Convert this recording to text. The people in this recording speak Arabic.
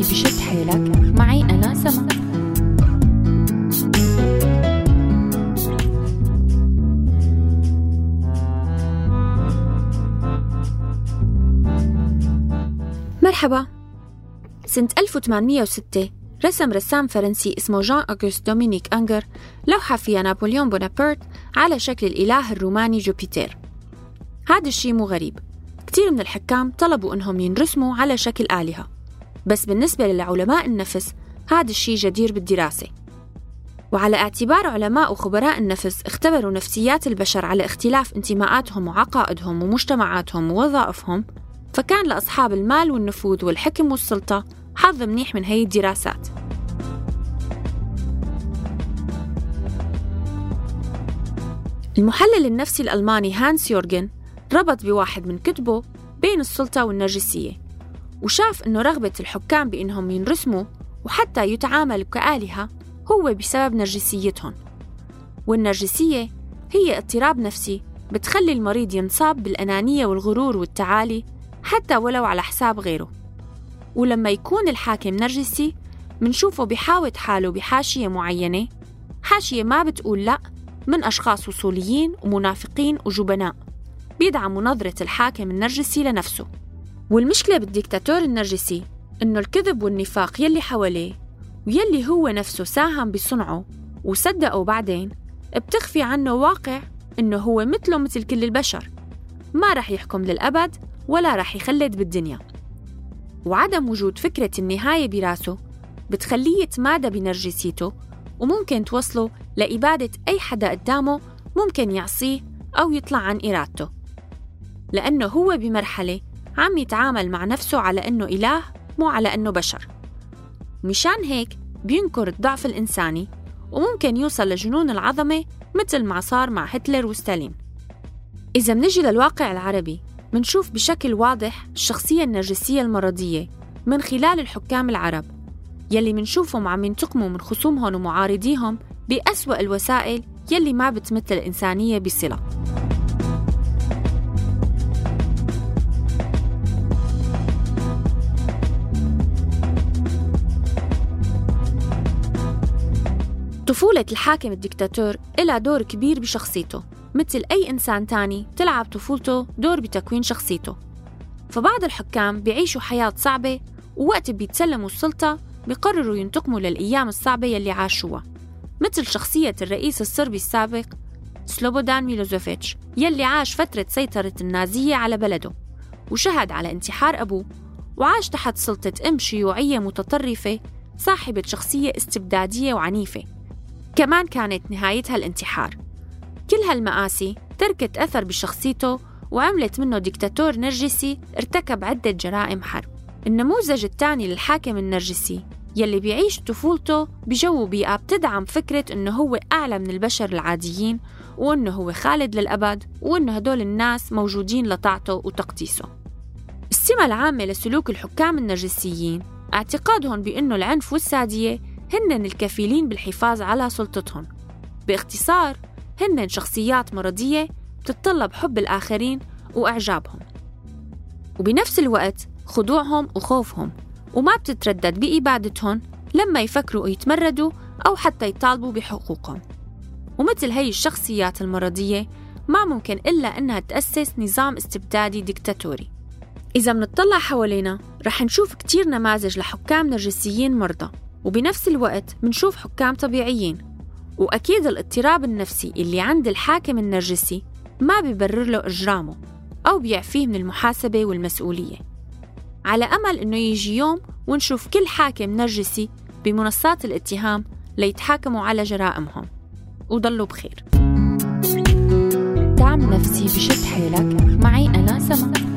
نفسي بشد حيلك. معي أنا سما مرحبا. سنة 1806 رسم رسام فرنسي اسمه جان أغوست دومينيك أنجر لوحة فيها نابليون بونابرت على شكل الإله الروماني جوبيتر هذا الشيء مو غريب. كتير من الحكام طلبوا إنهم ينرسموا على شكل آلهة. بس بالنسبة لعلماء النفس هذا الشيء جدير بالدراسة. وعلى اعتبار علماء وخبراء النفس اختبروا نفسيات البشر على اختلاف انتماءاتهم وعقائدهم ومجتمعاتهم ووظائفهم فكان لأصحاب المال والنفوذ والحكم والسلطة حظ منيح من هي الدراسات. المحلل النفسي الألماني هانس يورجن ربط بواحد من كتبه بين السلطة والنرجسية. وشاف أنه رغبة الحكام بأنهم ينرسموا وحتى يتعاملوا كآلهة هو بسبب نرجسيتهم. والنرجسية هي اضطراب نفسي بتخلي المريض ينصاب بالأنانية والغرور والتعالي حتى ولو على حساب غيره. ولما يكون الحاكم نرجسي منشوفه بحاوط حاله بحاشية معينة حاشية ما بتقول لأ من أشخاص وصوليين ومنافقين وجبناء بيدعموا نظرة الحاكم النرجسي لنفسه. والمشكلة بالديكتاتور النرجسي إنه الكذب والنفاق يلي حواليه ويلي هو نفسه ساهم بصنعه وصدقه بعدين بتخفي عنه واقع إنه هو مثله مثل كل البشر. ما رح يحكم للأبد ولا رح يخلد بالدنيا. وعدم وجود فكرة النهاية براسه بتخليه يتمادى بنرجسيته وممكن توصله لإبادة أي حدا قدامه ممكن يعصيه أو يطلع عن إرادته. لأنه هو بمرحلة عم يتعامل مع نفسه على أنه إله مو على أنه بشر. مشان هيك بينكر الضعف الإنساني وممكن يوصل لجنون العظمة مثل ما صار مع هتلر وستالين. إذا منجي للواقع العربي منشوف بشكل واضح الشخصية النرجسية المرضية من خلال الحكام العرب يلي منشوفهم عم ينتقموا من خصومهم ومعارضيهم بأسوأ الوسائل يلي ما بتمثل الإنسانية بصلة. طفولة الحاكم الدكتاتور إلها دور كبير بشخصيته مثل أي إنسان تاني تلعب طفولته دور بتكوين شخصيته. فبعض الحكام بيعيشوا حياة صعبة ووقت بيتسلموا السلطة بيقرروا ينتقموا للأيام الصعبة يلي عاشوها مثل شخصية الرئيس الصربي السابق سلوبودان ميلوزوفيتش يلي عاش فترة سيطرة النازية على بلده وشهد على انتحار أبوه وعاش تحت سلطة أم شيوعية متطرفة صاحبة شخصية استبدادية وعنيفة. كمان كانت نهايتها الانتحار. كل هالمآسي تركت أثر بشخصيته وعملت منه ديكتاتور نرجسي ارتكب عدة جرائم حرب. النموذج الثاني للحاكم النرجسي يلي بيعيش طفولته بجو بيئة بتدعم فكرة إنه هو أعلى من البشر العاديين وإنه هو خالد للأبد وإنه هدول الناس موجودين لطاعته وتقديسه. السمة العامة لسلوك الحكام النرجسيين اعتقادهم بأنه العنف والسادية هن الكفيلين بالحفاظ على سلطتهم. باختصار هن شخصيات مرضية بتتطلب حب الآخرين وإعجابهم. وبنفس الوقت خضوعهم وخوفهم وما بتتردد بإبادتهم لما يفكروا يتمردوا أو حتى يطالبوا بحقوقهم. ومثل هي الشخصيات المرضية ما ممكن إلا أنها تأسس نظام استبدادي ديكتاتوري. إذا منطلع حوالينا رح نشوف كتير نماذج لحكام نرجسيين مرضى. وبنفس الوقت منشوف حكام طبيعيين. وأكيد الاضطراب النفسي اللي عند الحاكم النرجسي ما بيبرر له إجرامه أو بيعفيه من المحاسبة والمسؤولية. على أمل إنه يجي يوم ونشوف كل حاكم نرجسي بمنصات الاتهام ليتحاكموا على جرائمهم. وضلوا بخير. دعم نفسي بشد حيلك. معي أنا سما